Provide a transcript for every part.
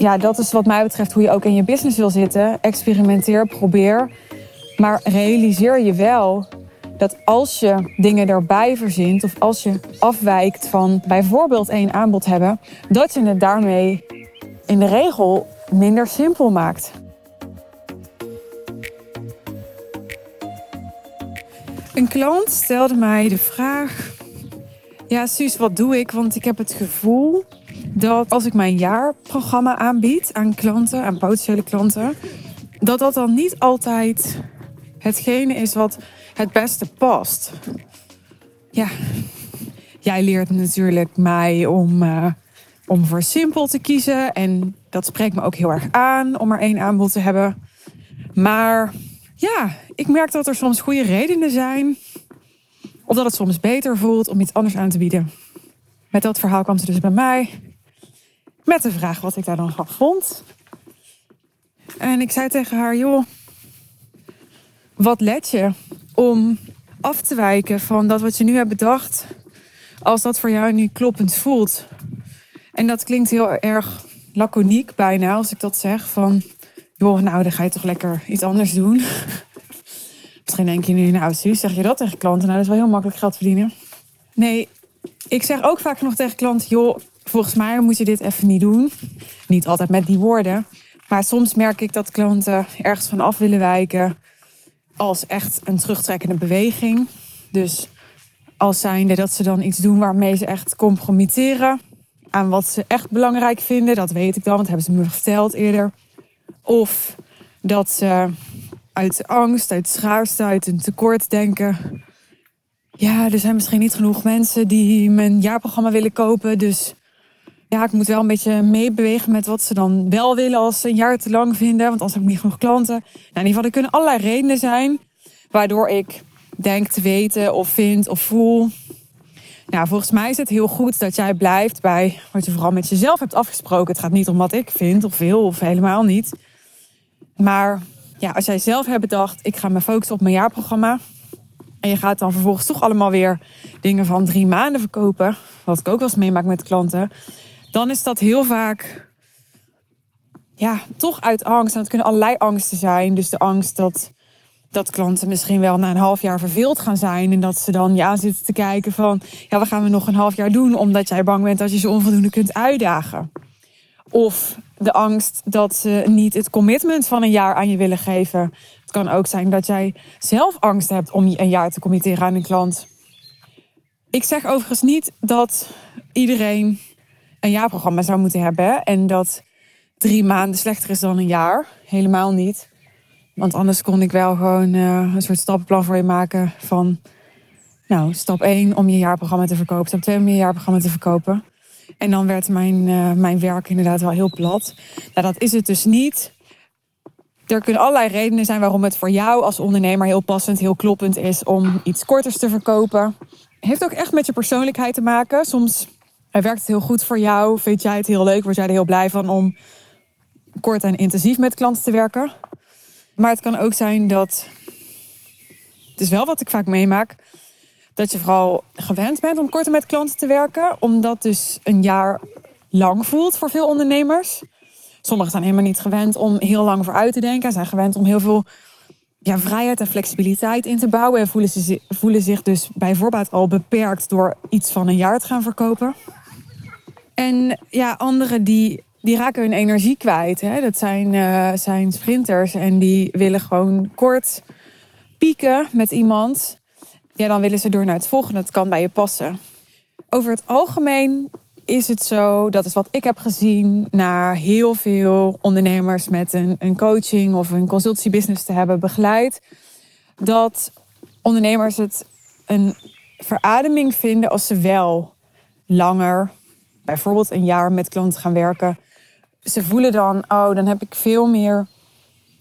ja, dat is wat mij betreft hoe je ook in je business wil zitten. Experimenteer, probeer. Maar realiseer je wel dat als je dingen erbij verzint of als je afwijkt van bijvoorbeeld één aanbod hebben, dat je het daarmee in de regel minder simpel maakt. Een klant stelde mij de vraag: Ja, Suus, wat doe ik? Want ik heb het gevoel dat als ik mijn jaarprogramma aanbied aan klanten, aan potentiële klanten, dat dat dan niet altijd hetgene is wat het beste past. Ja, jij leert natuurlijk mij om, uh, om voor simpel te kiezen. En dat spreekt me ook heel erg aan om er één aanbod te hebben. Maar ja, ik merk dat er soms goede redenen zijn. Of dat het soms beter voelt om iets anders aan te bieden. Met dat verhaal kwam ze dus bij mij. Met de vraag wat ik daar dan van vond. En ik zei tegen haar, joh, wat let je om af te wijken van dat wat je nu hebt bedacht, als dat voor jou nu kloppend voelt. En dat klinkt heel erg laconiek bijna als ik dat zeg. Van, joh, nou dan ga je toch lekker iets anders doen. Misschien denk je nu, nou Suus, zeg je dat tegen klanten? Nou, dat is wel heel makkelijk geld verdienen. Nee, ik zeg ook vaak nog tegen klanten, joh, volgens mij moet je dit even niet doen. Niet altijd met die woorden. Maar soms merk ik dat klanten ergens van af willen wijken als echt een terugtrekkende beweging. Dus als zijnde dat ze dan iets doen waarmee ze echt compromitteren aan wat ze echt belangrijk vinden. Dat weet ik dan, want hebben ze me verteld eerder. Of dat ze uit angst, uit schaarste, uit een tekort denken. Ja, er zijn misschien niet genoeg mensen die mijn jaarprogramma willen kopen. Dus ja, ik moet wel een beetje meebewegen met wat ze dan wel willen als ze een jaar te lang vinden. Want anders heb ik niet genoeg klanten. Nou, in ieder geval, er kunnen allerlei redenen zijn waardoor ik denk te weten of vind of voel. Nou, volgens mij is het heel goed dat jij blijft bij wat je vooral met jezelf hebt afgesproken. Het gaat niet om wat ik vind of wil of helemaal niet. Maar ja, als jij zelf hebt bedacht, ik ga me focussen op mijn jaarprogramma. En je gaat dan vervolgens toch allemaal weer dingen van drie maanden verkopen. Wat ik ook wel eens meemaak met klanten dan is dat heel vaak ja, toch uit angst. En het kunnen allerlei angsten zijn. Dus de angst dat, dat klanten misschien wel na een half jaar verveeld gaan zijn. En dat ze dan ja zitten te kijken van ja, wat gaan we nog een half jaar doen? Omdat jij bang bent dat je ze onvoldoende kunt uitdagen. Of de angst dat ze niet het commitment van een jaar aan je willen geven. Het kan ook zijn dat jij zelf angst hebt om een jaar te committeren aan een klant. Ik zeg overigens niet dat iedereen een jaarprogramma zou moeten hebben. En dat drie maanden slechter is dan een jaar. Helemaal niet. Want anders kon ik wel gewoon uh, een soort stappenplan voor je maken van... Nou, stap 1 om je jaarprogramma te verkopen. Stap 2 om je jaarprogramma te verkopen. En dan werd mijn, uh, mijn werk inderdaad wel heel plat. Nou, dat is het dus niet. Er kunnen allerlei redenen zijn waarom het voor jou als ondernemer heel passend, heel kloppend is om iets korters te verkopen. Heeft ook echt met je persoonlijkheid te maken. Soms werkt het heel goed voor jou? Vind jij het heel leuk? Word jij er heel blij van om kort en intensief met klanten te werken? Maar het kan ook zijn dat. Het is wel wat ik vaak meemaak. Dat je vooral gewend bent om korter met klanten te werken. Omdat dus een jaar lang voelt voor veel ondernemers. Sommigen zijn helemaal niet gewend om heel lang vooruit te denken. Zijn gewend om heel veel ja, vrijheid en flexibiliteit in te bouwen. En voelen, ze, voelen zich dus bijvoorbeeld al beperkt door iets van een jaar te gaan verkopen. En ja, anderen die, die raken hun energie kwijt. Hè? Dat zijn, uh, zijn sprinters en die willen gewoon kort pieken met iemand. Ja, dan willen ze door naar het volgende. Dat kan bij je passen. Over het algemeen is het zo, dat is wat ik heb gezien, na heel veel ondernemers met een, een coaching of een consultiebusiness te hebben begeleid, dat ondernemers het een verademing vinden als ze wel langer bijvoorbeeld een jaar met klanten gaan werken. Ze voelen dan, oh, dan heb ik veel meer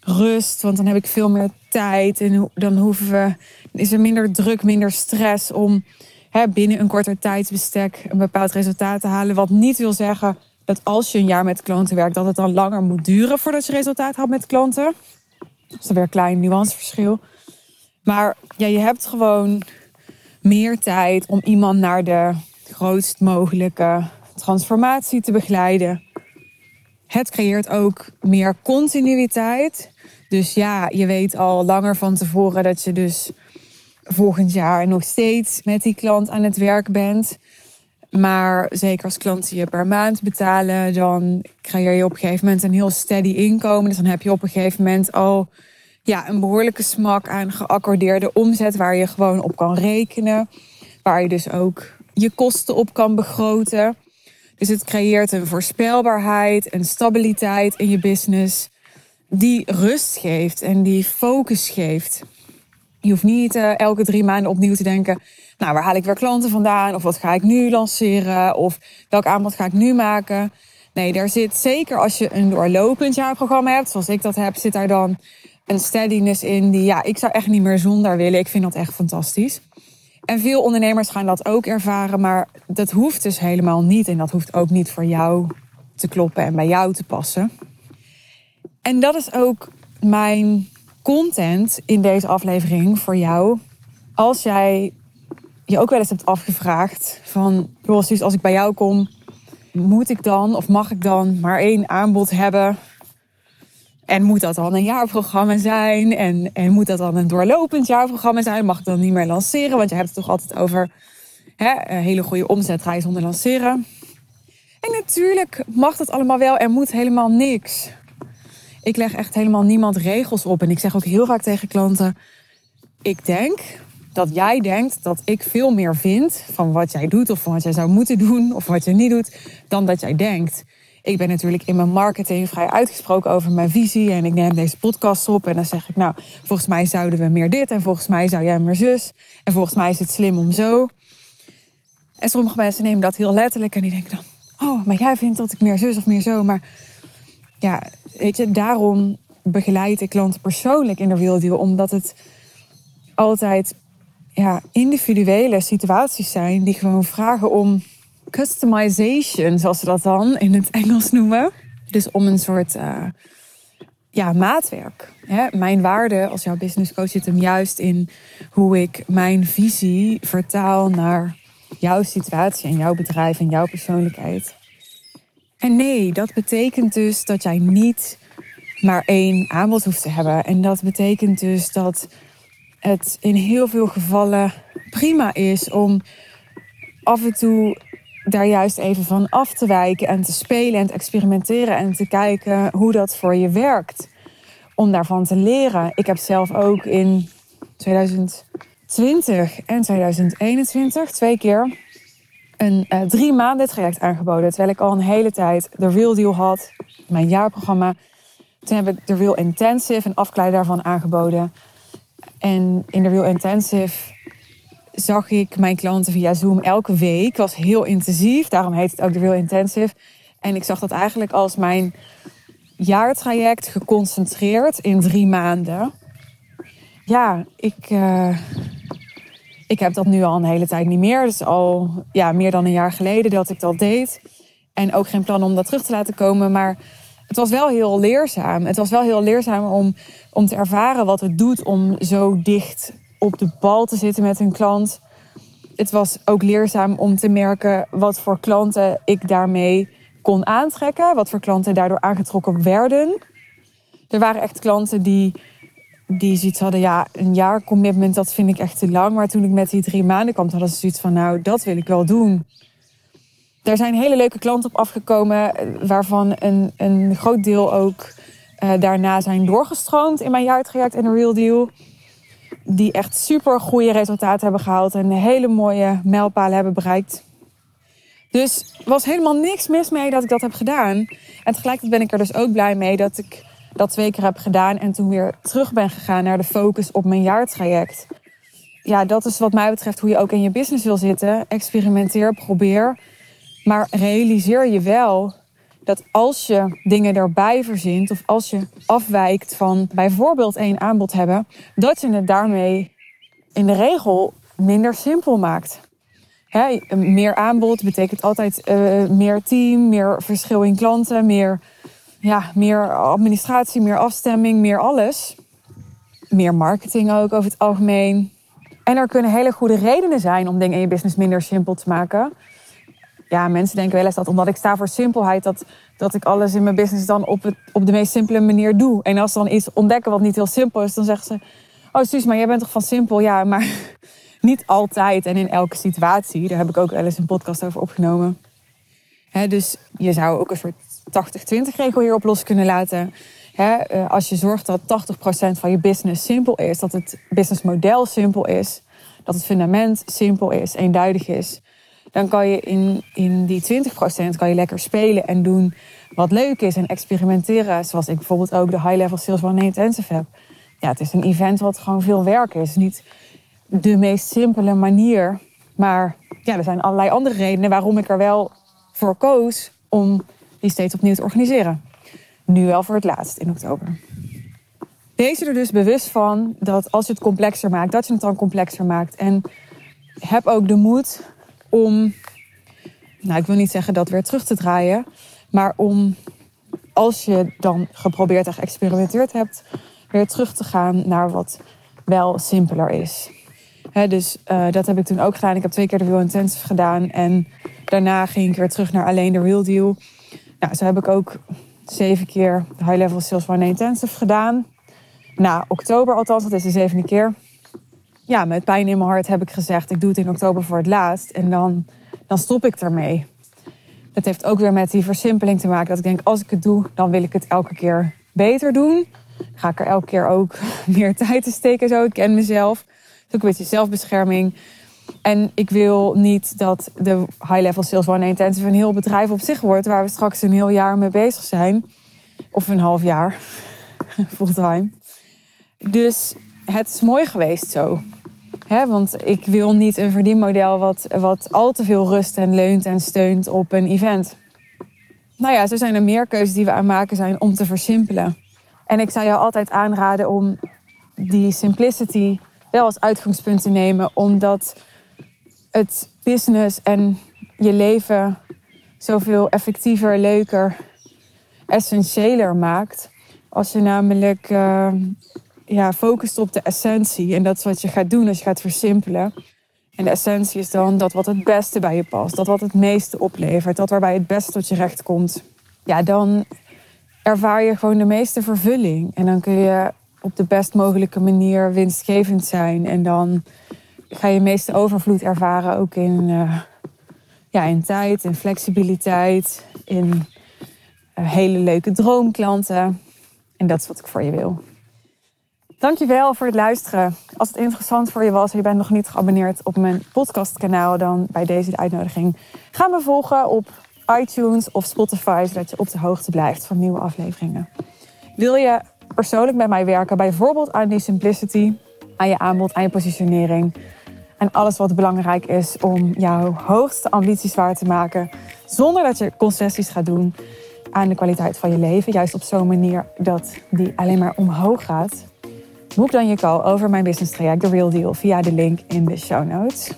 rust, want dan heb ik veel meer tijd. En dan hoeven we, is er minder druk, minder stress om hè, binnen een korter tijdsbestek een bepaald resultaat te halen. Wat niet wil zeggen dat als je een jaar met klanten werkt, dat het dan langer moet duren voordat je resultaat haalt met klanten. Dat is weer een klein nuanceverschil. Maar ja, je hebt gewoon meer tijd om iemand naar de grootst mogelijke transformatie te begeleiden. Het creëert ook meer continuïteit. Dus ja, je weet al langer van tevoren dat je dus volgend jaar nog steeds met die klant aan het werk bent. Maar zeker als klanten je per maand betalen, dan creëer je op een gegeven moment een heel steady inkomen. Dus dan heb je op een gegeven moment al ja, een behoorlijke smak aan geaccordeerde omzet waar je gewoon op kan rekenen. Waar je dus ook je kosten op kan begroten. Dus het creëert een voorspelbaarheid, een stabiliteit in je business die rust geeft en die focus geeft. Je hoeft niet uh, elke drie maanden opnieuw te denken, nou waar haal ik weer klanten vandaan? Of wat ga ik nu lanceren? Of welk aanbod ga ik nu maken? Nee, daar zit zeker als je een doorlopend jaarprogramma hebt, zoals ik dat heb, zit daar dan een steadiness in die, ja, ik zou echt niet meer zonder willen. Ik vind dat echt fantastisch. En veel ondernemers gaan dat ook ervaren, maar dat hoeft dus helemaal niet. En dat hoeft ook niet voor jou te kloppen en bij jou te passen. En dat is ook mijn content in deze aflevering voor jou. Als jij je ook wel eens hebt afgevraagd van, zoals als ik bij jou kom, moet ik dan of mag ik dan maar één aanbod hebben en moet dat dan een jaarprogramma zijn? En, en moet dat dan een doorlopend jaarprogramma zijn? Mag ik dan niet meer lanceren? Want je hebt het toch altijd over hè, een hele goede omzet ga je zonder lanceren. En natuurlijk mag dat allemaal wel. Er moet helemaal niks. Ik leg echt helemaal niemand regels op. En ik zeg ook heel vaak tegen klanten: Ik denk dat jij denkt dat ik veel meer vind van wat jij doet, of van wat jij zou moeten doen, of wat je niet doet, dan dat jij denkt. Ik ben natuurlijk in mijn marketing vrij uitgesproken over mijn visie. En ik neem deze podcast op. En dan zeg ik, nou, volgens mij zouden we meer dit. En volgens mij zou jij meer zus. En volgens mij is het slim om zo. En sommige mensen nemen dat heel letterlijk. En die denken dan, oh, maar jij vindt dat ik meer zus of meer zo. Maar ja, weet je, daarom begeleid ik klanten persoonlijk in de wieldeal. Omdat het altijd ja, individuele situaties zijn die gewoon vragen om customization, zoals ze dat dan in het Engels noemen. Dus om een soort uh, ja, maatwerk. Hè? Mijn waarde als jouw business coach zit hem juist in hoe ik mijn visie vertaal naar jouw situatie en jouw bedrijf en jouw persoonlijkheid. En nee, dat betekent dus dat jij niet maar één aanbod hoeft te hebben. En dat betekent dus dat het in heel veel gevallen prima is om af en toe daar juist even van af te wijken en te spelen en te experimenteren en te kijken hoe dat voor je werkt. Om daarvan te leren. Ik heb zelf ook in 2020 en 2021 twee keer een uh, drie maanden traject aangeboden. Terwijl ik al een hele tijd de Real Deal had, mijn jaarprogramma. Toen heb ik de Real Intensive, een afkleid daarvan aangeboden. En in de Real Intensive zag ik mijn klanten via Zoom elke week. was heel intensief, daarom heet het ook de Real Intensive. En ik zag dat eigenlijk als mijn jaartraject geconcentreerd in drie maanden. Ja, ik, uh, ik heb dat nu al een hele tijd niet meer. Dus al ja, meer dan een jaar geleden dat ik dat deed. En ook geen plan om dat terug te laten komen. Maar het was wel heel leerzaam. Het was wel heel leerzaam om, om te ervaren wat het doet om zo dicht op de bal te zitten met een klant. Het was ook leerzaam om te merken wat voor klanten ik daarmee kon aantrekken. Wat voor klanten daardoor aangetrokken werden. Er waren echt klanten die, die zoiets hadden, ja, een jaar commitment, dat vind ik echt te lang. Maar toen ik met die drie maanden kwam, hadden ze zoiets van, nou, dat wil ik wel doen. Er zijn hele leuke klanten op afgekomen, waarvan een, een groot deel ook uh, daarna zijn doorgestroomd in mijn jaartraject in de Real Deal die echt super goede resultaten hebben gehaald en hele mooie mijlpalen hebben bereikt. Dus er was helemaal niks mis mee dat ik dat heb gedaan. En tegelijkertijd ben ik er dus ook blij mee dat ik dat twee keer heb gedaan en toen weer terug ben gegaan naar de focus op mijn jaartraject. Ja, dat is wat mij betreft hoe je ook in je business wil zitten. Experimenteer, probeer. Maar realiseer je wel dat als je dingen erbij verzint of als je afwijkt van bijvoorbeeld één aanbod hebben, dat je het daarmee in de regel minder simpel maakt. meer aanbod betekent altijd uh, meer team, meer verschil in klanten, meer, ja, meer administratie, meer afstemming, meer alles. Meer marketing ook over het algemeen. En er kunnen hele goede redenen zijn om dingen in je business minder simpel te maken. Ja, mensen denken wel eens dat omdat ik sta voor simpelheid, dat, dat ik alles in mijn business dan op, op de meest simpele manier doe. En als ze dan iets ontdekken wat niet heel simpel is, dan zeggen ze: Oh, Suus, maar jij bent toch van simpel? Ja, maar niet altijd en in elke situatie. Daar heb ik ook wel eens een podcast over opgenomen. dus je zou ook een soort 80-20 regel hierop los kunnen laten. Eh, als je zorgt dat 80% van je business simpel is, dat het businessmodel simpel is, dat het fundament simpel is, eenduidig is, dan kan je in, in die 20% kan je lekker spelen en doen wat leuk is en experimenteren. Zoals ik bijvoorbeeld ook de High Level Sales One Intensive heb. Ja, het is een event wat gewoon veel werk is. Niet de meest simpele manier. Maar ja, er zijn allerlei andere redenen waarom ik er wel voor koos om die steeds opnieuw te organiseren. Nu wel voor het laatst in oktober. Wees er dus bewust van dat als je het complexer maakt, dat je het dan complexer maakt. En heb ook de moed om, nou ik wil niet zeggen dat weer terug te draaien, maar om als je dan geprobeerd en geëxperimenteerd hebt, weer terug te gaan naar wat wel simpeler is. dus uh, dat heb ik toen ook gedaan. Ik heb twee keer de Real Intensive gedaan. En daarna ging ik weer terug naar alleen de Real Deal. Nou, zo heb ik ook zeven keer High Level Sales One Intensive gedaan. Na oktober althans, dat is de zevende keer. Ja, met pijn in mijn hart heb ik gezegd... ik doe het in oktober voor het laatst. En dan, dan stop ik ermee. Dat heeft ook weer met die versimpeling te maken. Dat ik denk, als ik het doe, dan wil ik het elke keer beter doen ga ik er elke keer ook meer tijd in steken. Zo. Ik ken mezelf. Ook een beetje zelfbescherming. En ik wil niet dat de High Level Sales One Intensive een heel bedrijf op zich wordt, waar we straks een heel jaar mee bezig zijn. Of een half jaar, fulltime. Dus het is mooi geweest zo. Want ik wil niet een verdienmodel wat, wat al te veel rust en leunt en steunt op een event. Nou ja, zo zijn er meer keuzes die we aan maken zijn om te versimpelen. En ik zou jou altijd aanraden om die simplicity wel als uitgangspunt te nemen, omdat het business en je leven zoveel effectiever, leuker, essentiëler maakt. Als je namelijk uh, ja, focust op de essentie. En dat is wat je gaat doen als je gaat versimpelen. En de essentie is dan dat wat het beste bij je past. Dat wat het meeste oplevert. Dat waarbij het beste tot je recht komt. Ja, dan ervaar je gewoon de meeste vervulling. En dan kun je op de best mogelijke manier winstgevend zijn. En dan ga je meeste overvloed ervaren, ook in, uh, ja, in tijd, in flexibiliteit, in uh, hele leuke droomklanten. En dat is wat ik voor je wil. Dankjewel voor het luisteren. Als het interessant voor je was en je bent nog niet geabonneerd op mijn podcastkanaal, dan bij deze de uitnodiging. Ga me volgen op iTunes of Spotify, zodat je op de hoogte blijft van nieuwe afleveringen. Wil je persoonlijk met mij werken, bijvoorbeeld aan die simplicity, aan je aanbod, aan je positionering en alles wat belangrijk is om jouw hoogste ambities waar te maken, zonder dat je concessies gaat doen aan de kwaliteit van je leven, juist op zo'n manier dat die alleen maar omhoog gaat? Boek dan je call over mijn business traject, The Real Deal, via de link in de show notes.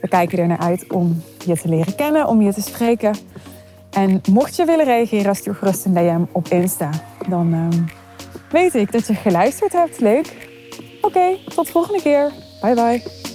We kijken er naar uit om je te leren kennen, om je te spreken. En mocht je willen reageren, stuur gerust een DM op Insta. Dan ehm, weet ik dat je geluisterd hebt. Leuk. Oké, tot de volgende keer. Bye bye.